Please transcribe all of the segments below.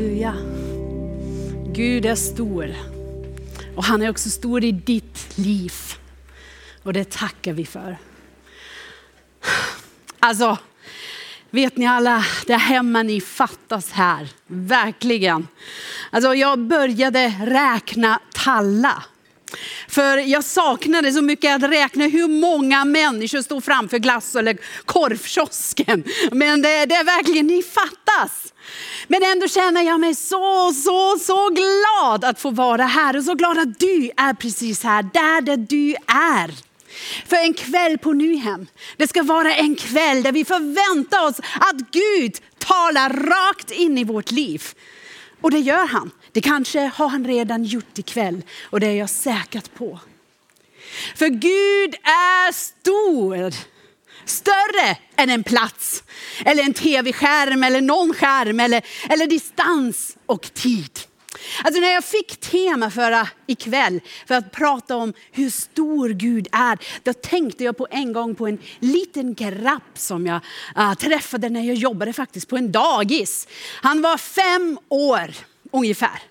Halleluja. Gud är stor. Och han är också stor i ditt liv. Och det tackar vi för. Alltså, vet ni alla, där hemma ni fattas här. Verkligen. Alltså jag började räkna talla. För jag saknade så mycket att räkna hur många människor stod framför glass eller korvkiosken. Men det, det är verkligen, ni fattas. Men ändå känner jag mig så, så, så glad att få vara här och så glad att du är precis här, där, där du är. För en kväll på Nyhem, det ska vara en kväll där vi förväntar oss att Gud talar rakt in i vårt liv. Och det gör han. Det kanske har han redan gjort ikväll och det är jag säkert på. För Gud är stor. Större än en plats, eller en tv-skärm, eller någon skärm, eller, eller distans och tid. Alltså när jag fick tema för äh, ikväll för att prata om hur stor Gud är, då tänkte jag på en gång på en liten grabb som jag äh, träffade när jag jobbade faktiskt på en dagis. Han var fem år ungefär.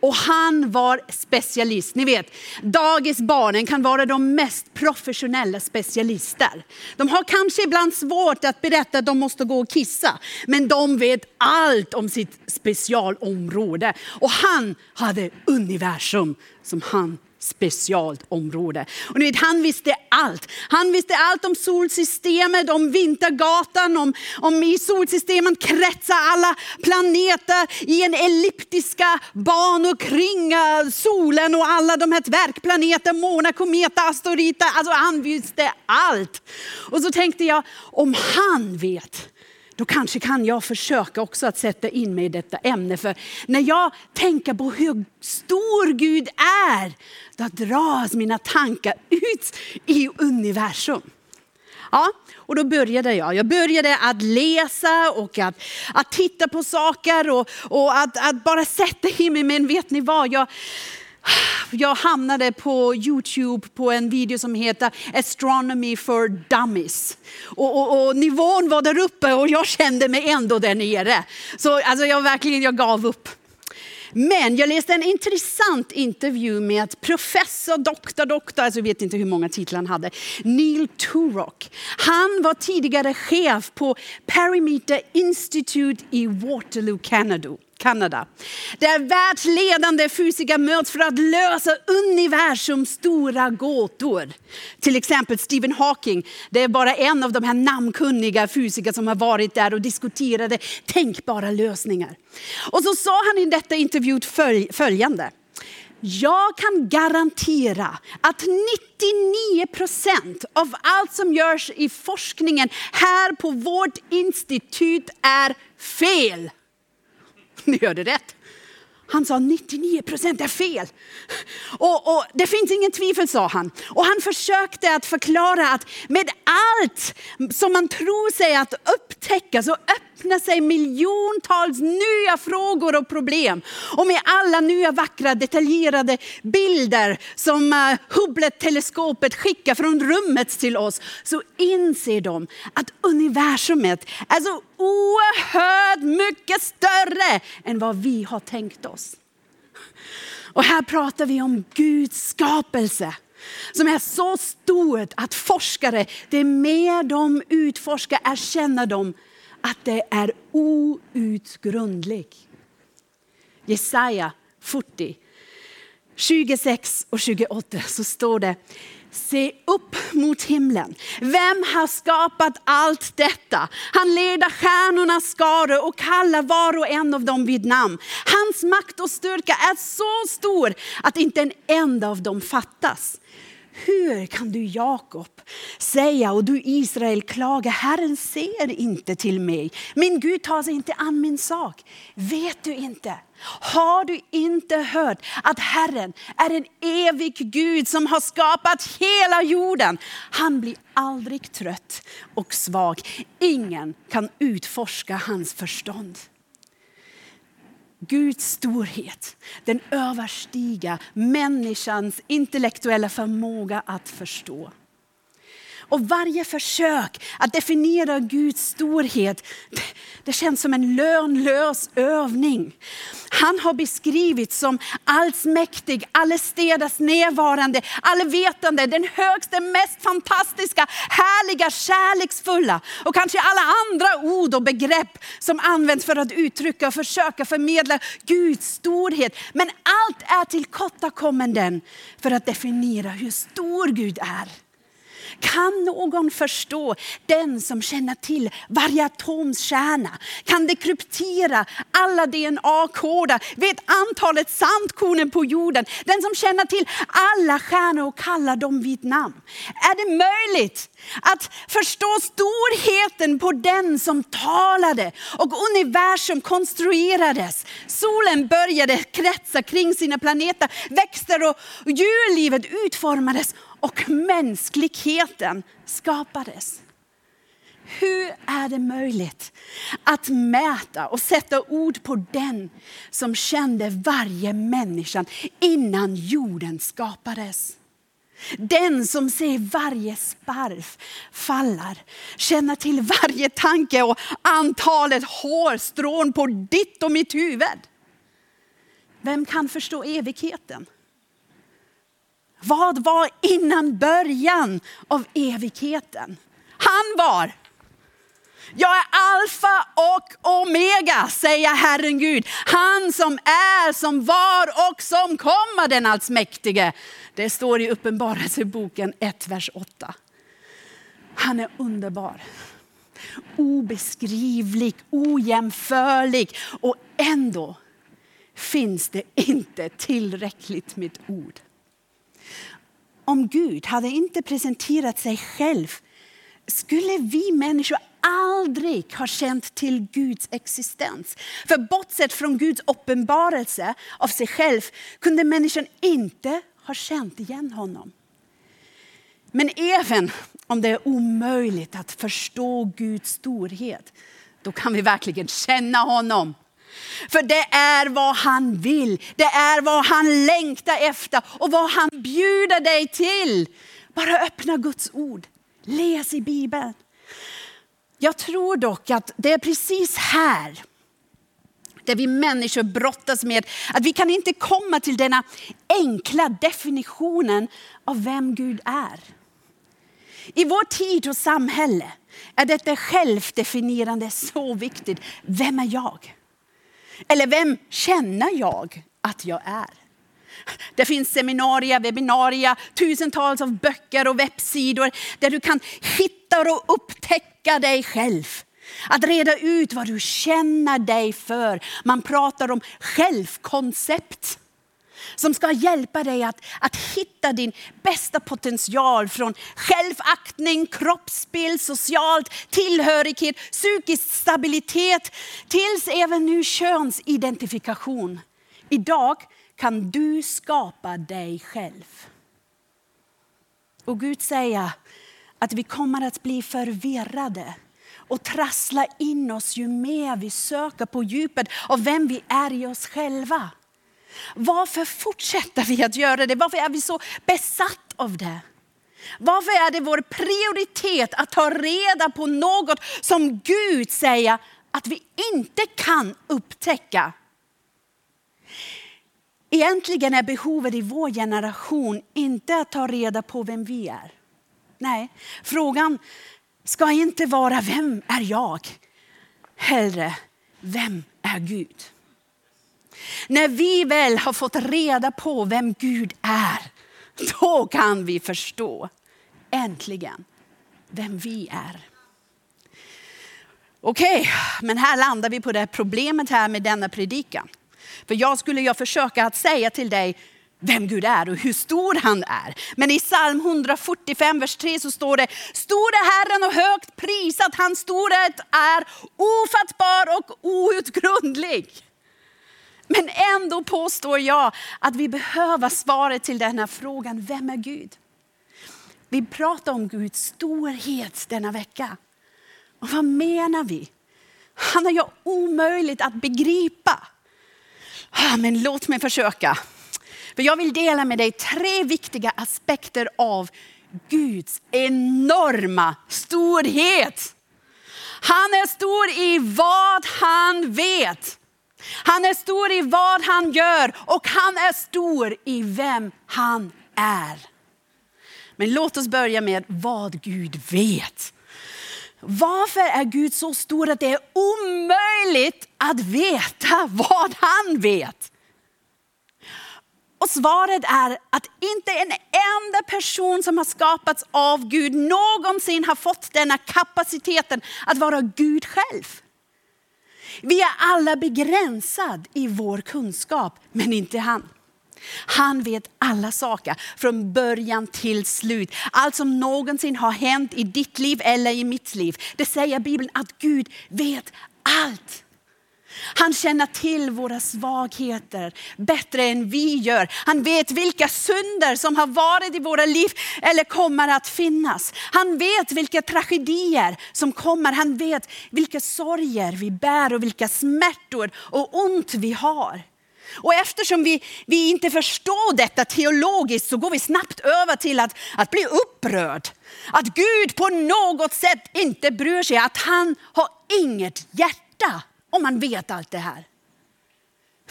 Och han var specialist. Ni vet, dagisbarnen kan vara de mest professionella specialister. De har kanske ibland svårt att berätta att de måste gå och kissa, men de vet allt om sitt specialområde. Och han hade universum som han specialt område. Och ni vet, han visste allt. Han visste allt om solsystemet, om vintergatan, om, om i solsystemet kretsar alla planeter i en elliptiska banor kring solen och alla de här dvärgplaneter, månar, kometer, asteroider. Alltså han visste allt. Och så tänkte jag, om han vet, då kanske kan jag försöka också att sätta in mig i detta ämne. För när jag tänker på hur stor Gud är, då dras mina tankar ut i universum. Ja, och då började jag. Jag började att läsa och att, att titta på saker och, och att, att bara sätta in mig. Men vet ni vad? Jag, jag hamnade på Youtube på en video som heter Astronomy for Dummies. Och, och, och, nivån var där uppe och jag kände mig ändå där nere. Så alltså jag verkligen jag gav upp. Men jag läste en intressant intervju med professor, doktor, doktor, alltså jag vet inte hur många titlar han hade, Neil Turok. Han var tidigare chef på Perimeter Institute i Waterloo, Canada. Kanada. Där världsledande fysiker möts för att lösa universums stora gåtor. Till exempel Stephen Hawking, det är bara en av de här namnkunniga fysiker som har varit där och diskuterade tänkbara lösningar. Och så sa han i detta intervju följande. Jag kan garantera att 99 procent av allt som görs i forskningen här på vårt institut är fel. Ni hörde rätt. Han sa 99 procent är fel. Och, och, det finns ingen tvivel sa han. Och han försökte att förklara att med allt som man tror sig att upptäcka så öppnar sig miljontals nya frågor och problem. Och med alla nya vackra detaljerade bilder som eh, Hubble-teleskopet skickar från rummet till oss så inser de att universumet är så oerhört mycket större än vad vi har tänkt oss. Och här pratar vi om Guds skapelse som är så stort att forskare, det mer de utforskar erkänner dem att det är outgrundligt. Jesaja 40, 26 och 28 så står det Se upp mot himlen. Vem har skapat allt detta? Han leder stjärnornas skaror och kallar var och en av dem vid namn. Hans makt och styrka är så stor att inte en enda av dem fattas. Hur kan du Jakob säga och du Israel klaga, Herren ser inte till mig. Min Gud tar sig inte an min sak. Vet du inte? Har du inte hört att Herren är en evig Gud som har skapat hela jorden? Han blir aldrig trött och svag. Ingen kan utforska hans förstånd. Guds storhet, den överstiger människans intellektuella förmåga att förstå. Och varje försök att definiera Guds storhet, det känns som en lönlös övning. Han har beskrivits som allsmäktig, allestädes närvarande, allvetande, den högsta, mest fantastiska, härliga, kärleksfulla och kanske alla andra ord och begrepp som används för att uttrycka och försöka förmedla Guds storhet. Men allt är tillkortakommanden för att definiera hur stor Gud är. Kan någon förstå den som känner till varje atoms kärna? Kan dekryptera alla DNA-koder? Vet antalet sandkornen på jorden? Den som känner till alla stjärnor och kallar dem vid namn? Är det möjligt att förstå storheten på den som talade och universum konstruerades. Solen började kretsa kring sina planeter, växter och djurlivet utformades och mänskligheten skapades. Hur är det möjligt att mäta och sätta ord på den som kände varje människa innan jorden skapades? Den som ser varje sparv falla, känner till varje tanke och antalet hårstrån på ditt och mitt huvud. Vem kan förstå evigheten? Vad var innan början av evigheten? Han var. Jag är alfa och omega, säger Herren Gud. Han som är, som var och som kommer, den allsmäktige. Det står i Uppenbarelseboken 1, vers 8. Han är underbar, obeskrivlig, ojämförlig och ändå finns det inte tillräckligt med ord om Gud hade inte presenterat sig själv skulle vi människor aldrig ha känt till Guds existens. För bortsett från Guds uppenbarelse av sig själv kunde människan inte ha känt igen honom. Men även om det är omöjligt att förstå Guds storhet, då kan vi verkligen känna honom. För det är vad han vill, det är vad han längtar efter och vad han bjuder dig till. Bara öppna Guds ord, läs i Bibeln. Jag tror dock att det är precis här där vi människor brottas med att vi kan inte komma till denna enkla definitionen av vem Gud är. I vår tid och samhälle är detta självdefinierande så viktigt. Vem är jag? Eller vem känner jag att jag är? Det finns seminarier, webbinarier, tusentals av böcker och webbsidor där du kan hitta och upptäcka dig själv. Att reda ut vad du känner dig för. Man pratar om självkoncept som ska hjälpa dig att, att hitta din bästa potential från självaktning, kroppsbild, socialt tillhörighet, psykisk stabilitet tills även nu könsidentifikation. Idag kan du skapa dig själv. Och Gud säger att vi kommer att bli förvirrade och trassla in oss ju mer vi söker på djupet av vem vi är i oss själva. Varför fortsätter vi att göra det? Varför är vi så besatt av det? Varför är det vår prioritet att ta reda på något som Gud säger att vi inte kan upptäcka? Egentligen är behovet i vår generation inte att ta reda på vem vi är. Nej, frågan ska inte vara vem är jag? Hellre, vem är Gud? När vi väl har fått reda på vem Gud är, då kan vi förstå, äntligen, vem vi är. Okej, okay, men här landar vi på det problemet här med denna predikan. För jag skulle jag försöka att säga till dig vem Gud är och hur stor han är. Men i psalm 145, vers 3 så står det, Store Herren och högt prisat, hans storhet är ofattbar och outgrundlig. Men ändå påstår jag att vi behöver svaret till den här frågan, vem är Gud? Vi pratar om Guds storhet denna vecka. Och vad menar vi? Han är ju omöjligt att begripa. Ah, men låt mig försöka. För jag vill dela med dig tre viktiga aspekter av Guds enorma storhet. Han är stor i vad han vet. Han är stor i vad han gör och han är stor i vem han är. Men låt oss börja med vad Gud vet. Varför är Gud så stor att det är omöjligt att veta vad han vet? Och svaret är att inte en enda person som har skapats av Gud någonsin har fått denna kapaciteten att vara Gud själv. Vi är alla begränsade i vår kunskap, men inte han. Han vet alla saker från början till slut. Allt som någonsin har hänt i ditt liv eller i mitt liv. Det säger Bibeln att Gud vet allt. Han känner till våra svagheter bättre än vi gör. Han vet vilka synder som har varit i våra liv eller kommer att finnas. Han vet vilka tragedier som kommer. Han vet vilka sorger vi bär och vilka smärtor och ont vi har. Och eftersom vi, vi inte förstår detta teologiskt så går vi snabbt över till att, att bli upprörd. Att Gud på något sätt inte bryr sig, att han har inget hjärta om man vet allt det här.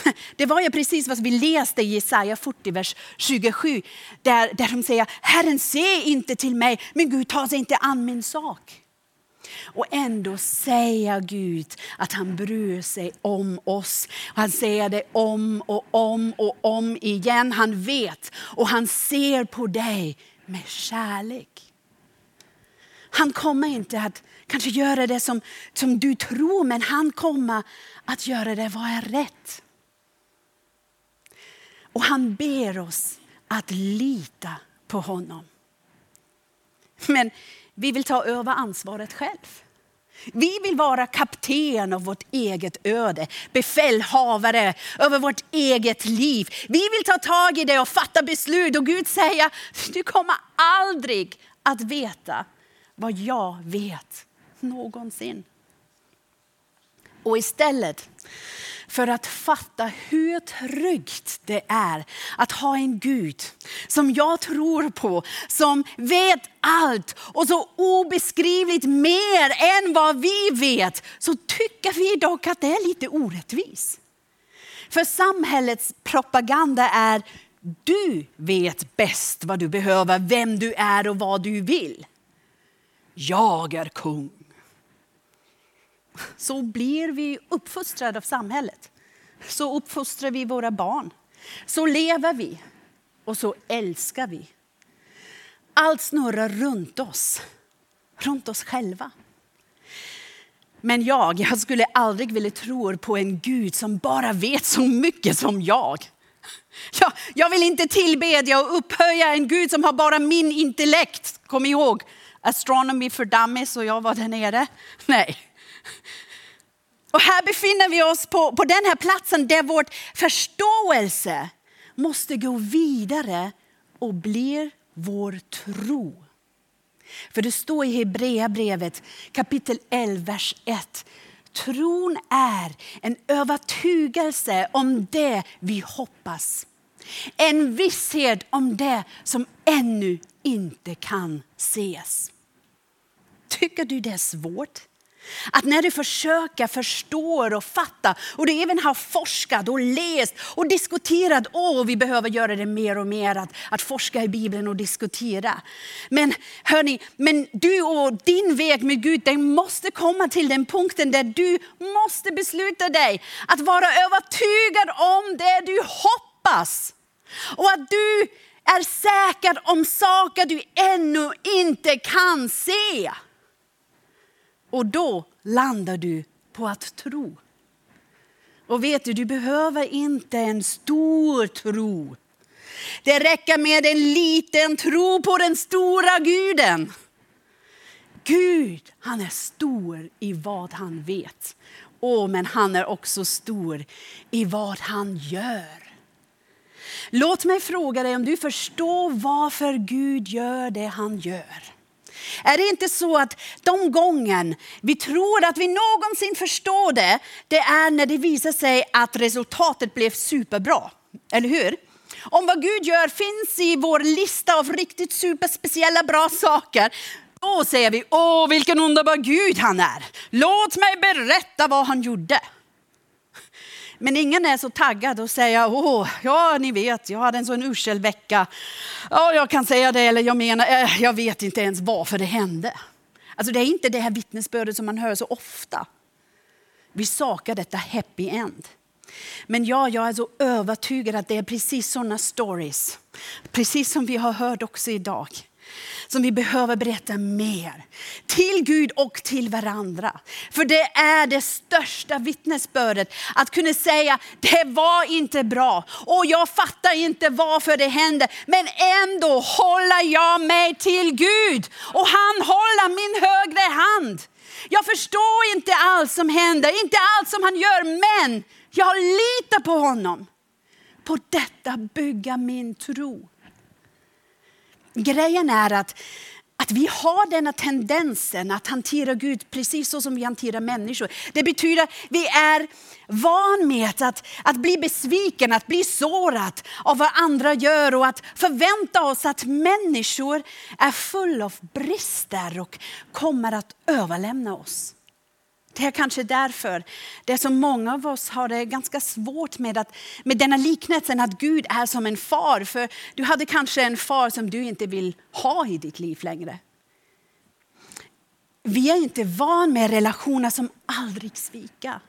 Det var ju precis vad vi läste i Jesaja 40, vers 27. Där, där de säger, Herren se inte till mig, men Gud tar sig inte an min sak. Och ändå säger Gud att han bryr sig om oss. Han säger det om och om och om igen. Han vet och han ser på dig med kärlek. Han kommer inte att kanske göra det som, som du tror, men han kommer att göra det vad är rätt. Och han ber oss att lita på honom. Men vi vill ta över ansvaret själv. Vi vill vara kapten av vårt eget öde, befälhavare över vårt eget liv. Vi vill ta tag i det och fatta beslut och Gud säger, du kommer aldrig att veta vad jag vet någonsin. Och istället för att fatta hur tryggt det är att ha en Gud som jag tror på, som vet allt och så obeskrivligt mer än vad vi vet, så tycker vi dock att det är lite orättvist. För samhällets propaganda är du vet bäst vad du behöver, vem du är och vad du vill. Jag är kung så blir vi uppfostrade av samhället. Så uppfostrar vi våra barn. Så lever vi och så älskar vi. Allt snurrar runt oss, runt oss själva. Men jag, jag skulle aldrig vilja tro på en Gud som bara vet så mycket som jag. Jag, jag vill inte tillbedja och upphöja en Gud som har bara min intellekt. Kom ihåg, astronomy for dummies och jag var där nere. Nej, och här befinner vi oss på, på den här platsen där vår förståelse måste gå vidare och blir vår tro. För det står i Hebreerbrevet kapitel 11, vers 1. Tron är en övertygelse om det vi hoppas. En visshet om det som ännu inte kan ses. Tycker du det är svårt? Att när du försöker förstå och fatta och du även har forskat och läst och diskuterat, åh vi behöver göra det mer och mer, att, att forska i Bibeln och diskutera. Men hörni, men du och din väg med Gud, den måste komma till den punkten där du måste besluta dig att vara övertygad om det du hoppas. Och att du är säker om saker du ännu inte kan se. Och då landar du på att tro. Och vet du, du behöver inte en stor tro. Det räcker med en liten tro på den stora guden. Gud, han är stor i vad han vet. Åh, men han är också stor i vad han gör. Låt mig fråga dig om du förstår varför Gud gör det han gör. Är det inte så att de gången vi tror att vi någonsin förstår det, det är när det visar sig att resultatet blev superbra. Eller hur? om vad Gud gör finns i vår lista av riktigt superspeciella bra saker, då säger vi, åh vilken underbar Gud han är. Låt mig berätta vad han gjorde. Men ingen är så taggad och säger, åh, ja ni vet, jag hade en sån usel vecka. Ja, jag kan säga det, eller jag menar, eh, jag vet inte ens varför det hände. Alltså det är inte det här vittnesbördet som man hör så ofta. Vi sakar detta happy end. Men ja, jag är så övertygad att det är precis sådana stories, precis som vi har hört också idag, som vi behöver berätta mer. Till Gud och till varandra. För det är det största vittnesbördet. Att kunna säga, det var inte bra och jag fattar inte varför det hände. Men ändå håller jag mig till Gud och han håller min högre hand. Jag förstår inte allt som händer, inte allt som han gör, men jag litar på honom. På detta bygga min tro. Grejen är att, att vi har denna tendensen att hantera Gud precis så som vi hanterar människor. Det betyder att vi är van med att, att bli besviken, att bli sårad av vad andra gör och att förvänta oss att människor är fulla av brister och kommer att överlämna oss. Det är kanske därför det är så många av oss har det ganska svårt med, att, med denna liknelsen att Gud är som en far. För du hade kanske en far som du inte vill ha i ditt liv längre. Vi är inte van med relationer som aldrig svika.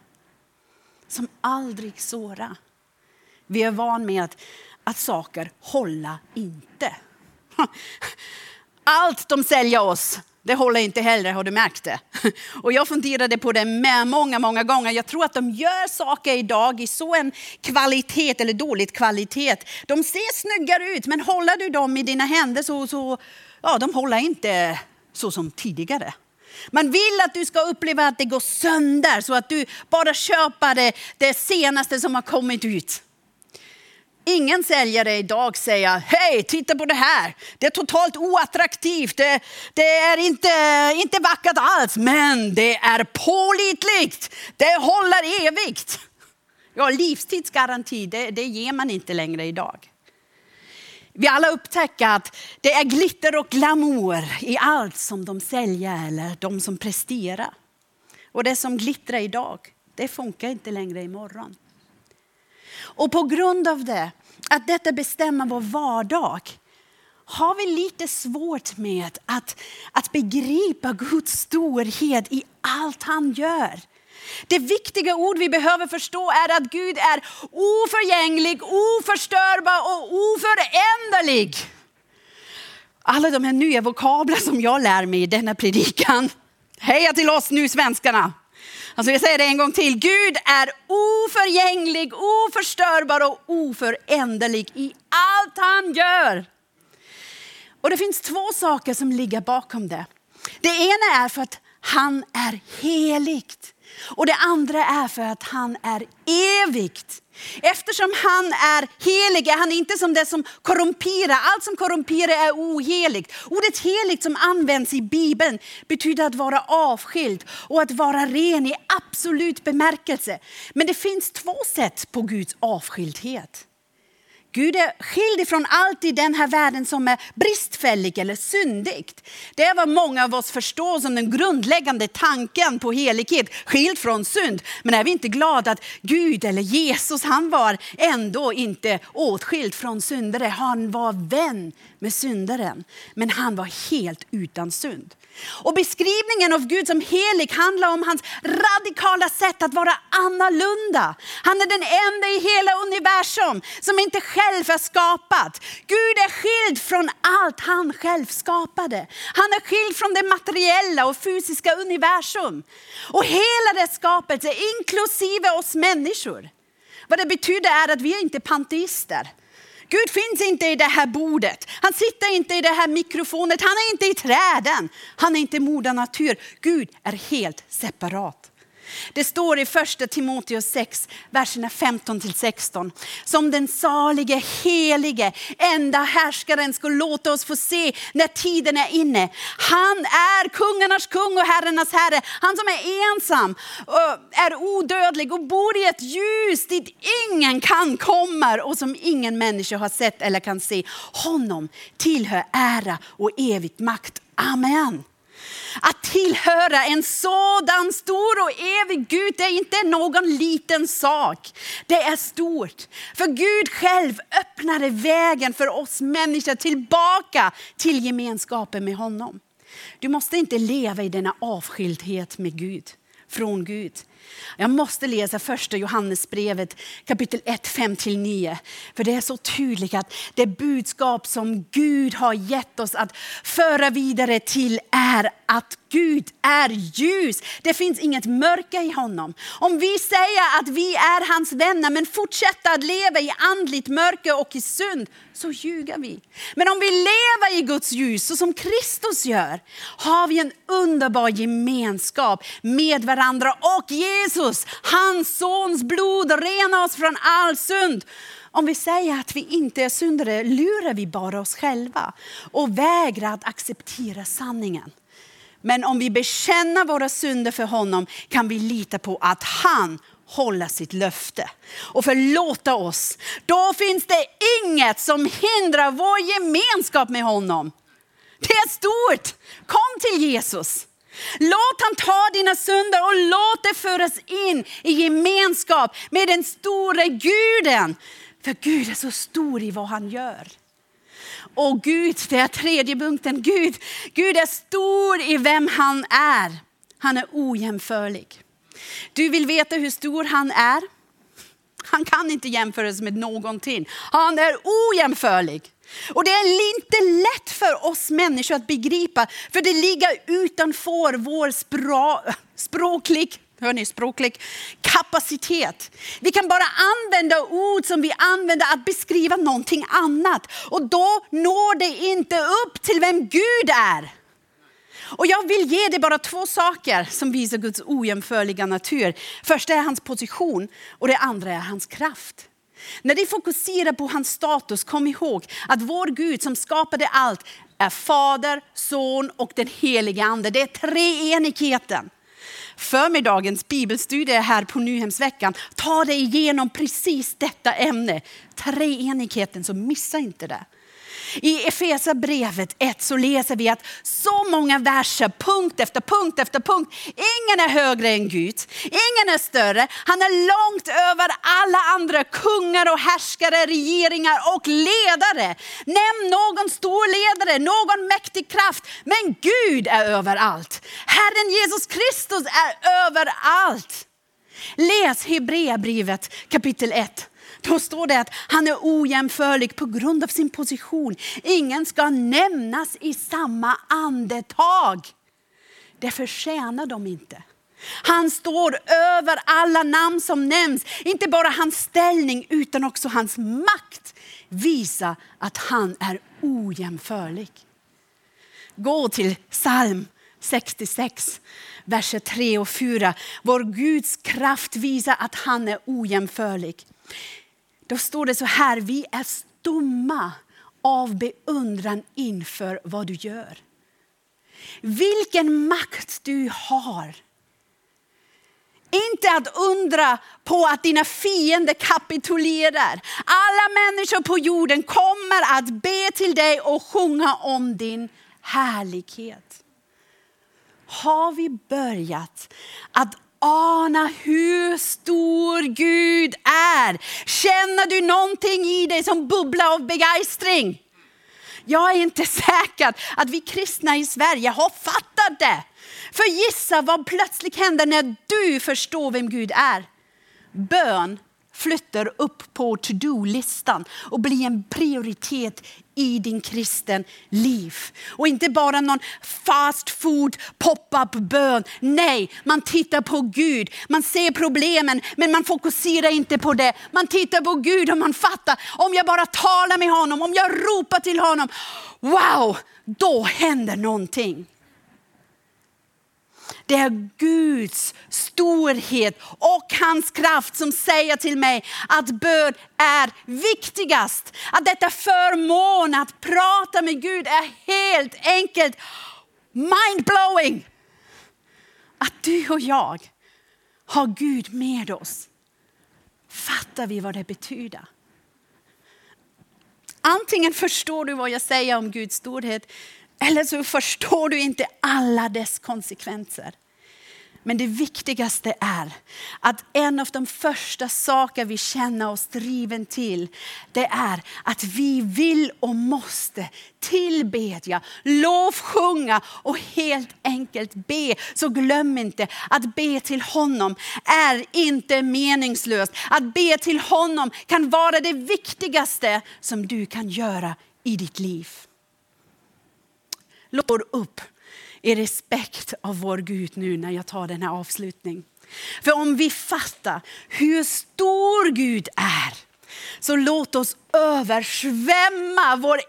Som aldrig såra. Vi är van med att, att saker hålla inte. Allt de säljer oss det håller inte heller, har du märkt det? Och jag funderade på det med många, många gånger. Jag tror att de gör saker idag i så en kvalitet eller dålig kvalitet. De ser snyggare ut, men håller du dem i dina händer så, så ja, de håller inte så som tidigare. Man vill att du ska uppleva att det går sönder så att du bara köper det, det senaste som har kommit ut. Ingen säljare idag säger, hej titta på det här, det är totalt oattraktivt, det, det är inte, inte vackert alls, men det är pålitligt, det håller evigt. Ja, livstidsgaranti, det, det ger man inte längre idag. Vi alla upptäcker att det är glitter och glamour i allt som de säljer eller de som presterar. Och det som glittrar idag, det funkar inte längre imorgon. Och på grund av det, att detta bestämmer vår vardag, har vi lite svårt med att, att begripa Guds storhet i allt han gör. Det viktiga ord vi behöver förstå är att Gud är oförgänglig, oförstörbar och oföränderlig. Alla de här nya vokabler som jag lär mig i denna predikan. Heja till oss nu svenskarna! Alltså jag säger det en gång till. Gud är oförgänglig, oförstörbar och oföränderlig i allt han gör. Och det finns två saker som ligger bakom det. Det ena är för att han är heligt. Och det andra är för att han är evigt. Eftersom han är helig är han inte som det som korrumperar. Allt som korrumperar är oheligt. Ordet heligt som används i Bibeln betyder att vara avskild och att vara ren i absolut bemärkelse. Men det finns två sätt på Guds avskildhet. Gud är skild från allt i den här världen som är bristfällig eller syndigt. Det är vad många av oss förstår som den grundläggande tanken på helighet, skild från synd. Men är vi inte glada att Gud eller Jesus, han var ändå inte åtskild från syndare. Han var vän med syndaren, men han var helt utan synd. Och beskrivningen av Gud som helig handlar om hans radikala sätt att vara annorlunda. Han är den enda i hela universum som inte själv är skapad. Gud är skild från allt han själv skapade. Han är skild från det materiella och fysiska universum. Och hela det skapelse, inklusive oss människor. Vad det betyder är att vi är inte panteister. Gud finns inte i det här bordet. Han sitter inte i det här mikrofonet. Han är inte i träden. Han är inte moder natur. Gud är helt separat. Det står i första Timoteus 6, verserna 15-16. Som den salige, helige, enda härskaren ska låta oss få se när tiden är inne. Han är kungarnas kung och herrarnas herre. Han som är ensam, är odödlig och bor i ett ljus dit ingen kan komma och som ingen människa har sett eller kan se. Honom tillhör ära och evigt makt. Amen. Att tillhöra en sådan stor och evig Gud, det är inte någon liten sak. Det är stort. För Gud själv öppnade vägen för oss människor tillbaka till gemenskapen med honom. Du måste inte leva i denna avskildhet med Gud, från Gud. Jag måste läsa första Johannesbrevet kapitel 1, 5-9. För det är så tydligt att det budskap som Gud har gett oss att föra vidare till är att Gud är ljus. Det finns inget mörker i honom. Om vi säger att vi är hans vänner men fortsätter att leva i andligt mörker och i synd så ljuger vi. Men om vi lever i Guds ljus så som Kristus gör har vi en underbar gemenskap med varandra och Jesus, hans sons blod renar oss från all synd. Om vi säger att vi inte är syndare lurar vi bara oss själva och vägrar att acceptera sanningen. Men om vi bekänner våra synder för honom kan vi lita på att han håller sitt löfte och förlåta oss. Då finns det inget som hindrar vår gemenskap med honom. Det är stort. Kom till Jesus. Låt han ta dina synder och låt det föras in i gemenskap med den store guden. För Gud är så stor i vad han gör. Och Gud, det är tredje punkten, Gud, Gud är stor i vem han är. Han är ojämförlig. Du vill veta hur stor han är? Han kan inte jämföras med någonting. Han är ojämförlig. Och det är inte lätt för oss människor att begripa, för det ligger utanför vår språklig hör ni? språklig kapacitet. Vi kan bara använda ord som vi använder att beskriva någonting annat. Och då når det inte upp till vem Gud är. Och jag vill ge dig bara två saker som visar Guds ojämförliga natur. Första är hans position och det andra är hans kraft. När du fokuserar på hans status, kom ihåg att vår Gud som skapade allt är Fader, Son och den helige Ande. Det är treenigheten förmiddagens bibelstudie här på Nyhemsveckan tar dig igenom precis detta ämne. Treenigheten, så missa inte det. I Efesierbrevet 1 så läser vi att så många verser, punkt efter punkt efter punkt. Ingen är högre än Gud, ingen är större. Han är långt över alla andra kungar och härskare, regeringar och ledare. Nämn någon stor ledare, någon mäktig kraft. Men Gud är överallt. Herren Jesus Kristus är överallt. Läs Hebreerbrevet kapitel 1 då står det att han är ojämförlig på grund av sin position. Ingen ska nämnas i samma andetag. Det förtjänar de inte. Han står över alla namn som nämns. Inte bara hans ställning utan också hans makt visar att han är ojämförlig. Gå till psalm 66, verser 3 och 4. Vår Guds kraft visar att han är ojämförlig. Då står det så här, vi är stumma av beundran inför vad du gör. Vilken makt du har. Inte att undra på att dina fiender kapitulerar. Alla människor på jorden kommer att be till dig och sjunga om din härlighet. Har vi börjat att ana hur stor Gud här. Känner du någonting i dig som bubblar av begeistring? Jag är inte säker att vi kristna i Sverige har fattat det. För gissa vad plötsligt händer när du förstår vem Gud är. Bön flyttar upp på to-do-listan och blir en prioritet i din kristen liv. Och inte bara någon fast food pop-up bön. Nej, man tittar på Gud. Man ser problemen men man fokuserar inte på det. Man tittar på Gud och man fattar om jag bara talar med honom, om jag ropar till honom. Wow, då händer någonting. Det är Guds storhet och hans kraft som säger till mig att bön är viktigast. Att detta förmån att prata med Gud är helt enkelt mindblowing. Att du och jag har Gud med oss. Fattar vi vad det betyder? Antingen förstår du vad jag säger om Guds storhet eller så förstår du inte alla dess konsekvenser. Men det viktigaste är att en av de första saker vi känner oss driven till, det är att vi vill och måste tillbedja, lovsjunga och helt enkelt be. Så glöm inte att be till honom är inte meningslöst. Att be till honom kan vara det viktigaste som du kan göra i ditt liv. Låt upp i respekt av vår Gud nu när jag tar den här avslutningen. För om vi fattar hur stor Gud är så låt oss översvämma vår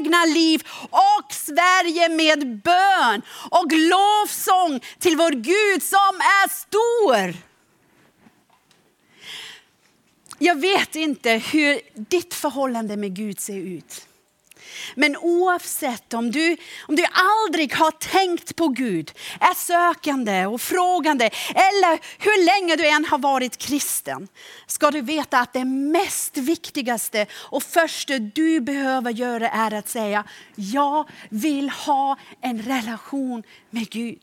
egna liv och Sverige med bön och lovsång till vår Gud som är stor. Jag vet inte hur ditt förhållande med Gud ser ut. Men oavsett om du, om du aldrig har tänkt på Gud, är sökande och frågande eller hur länge du än har varit kristen, ska du veta att det mest viktigaste och första du behöver göra är att säga, jag vill ha en relation med Gud.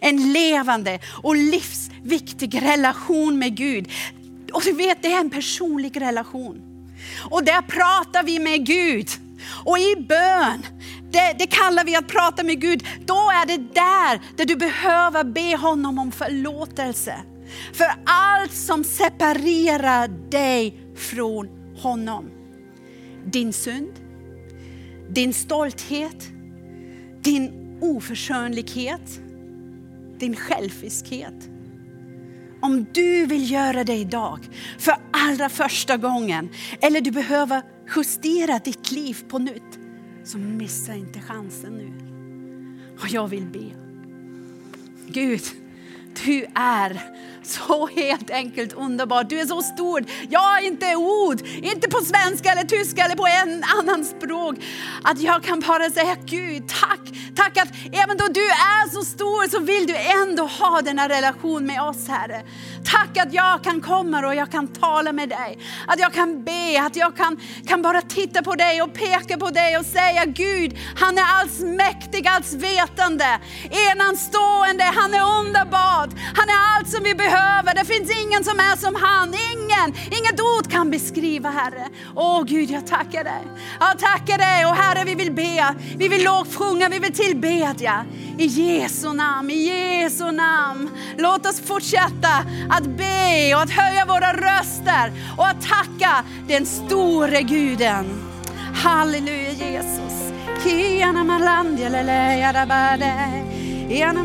En levande och livsviktig relation med Gud. Och du vet, det är en personlig relation. Och där pratar vi med Gud. Och i bön, det, det, kallar vi att prata med Gud, då är det där, där du behöver be honom om förlåtelse. För allt som separerar dig från honom. Din synd, din stolthet, din oförsönlighet, din själviskhet. Om du vill göra det idag för allra första gången eller du behöver justera ditt liv på nytt, så missa inte chansen nu. Och jag vill be. Gud, du är så helt enkelt underbart. Du är så stor. Jag har inte ord, inte på svenska eller tyska eller på en annan språk. Att jag kan bara säga Gud, tack. Tack att även då du är så stor så vill du ändå ha denna relation med oss Herre. Tack att jag kan komma och jag kan tala med dig. Att jag kan be, att jag kan, kan bara titta på dig och peka på dig och säga Gud, han är allsmäktig, allsvetande, enanstående, han är underbar. Han är allt som vi behöver. Det finns ingen som är som han. Ingen, inget ord kan beskriva Herre. Åh Gud, jag tackar dig. Jag tackar dig och Herre, vi vill be, vi vill lovsjunga, vi vill tillbedja. I Jesu namn, i Jesu namn. Låt oss fortsätta att be och att höja våra röster och att tacka den store Guden. Halleluja Jesus. Kiana malandia lele yarabade. Yana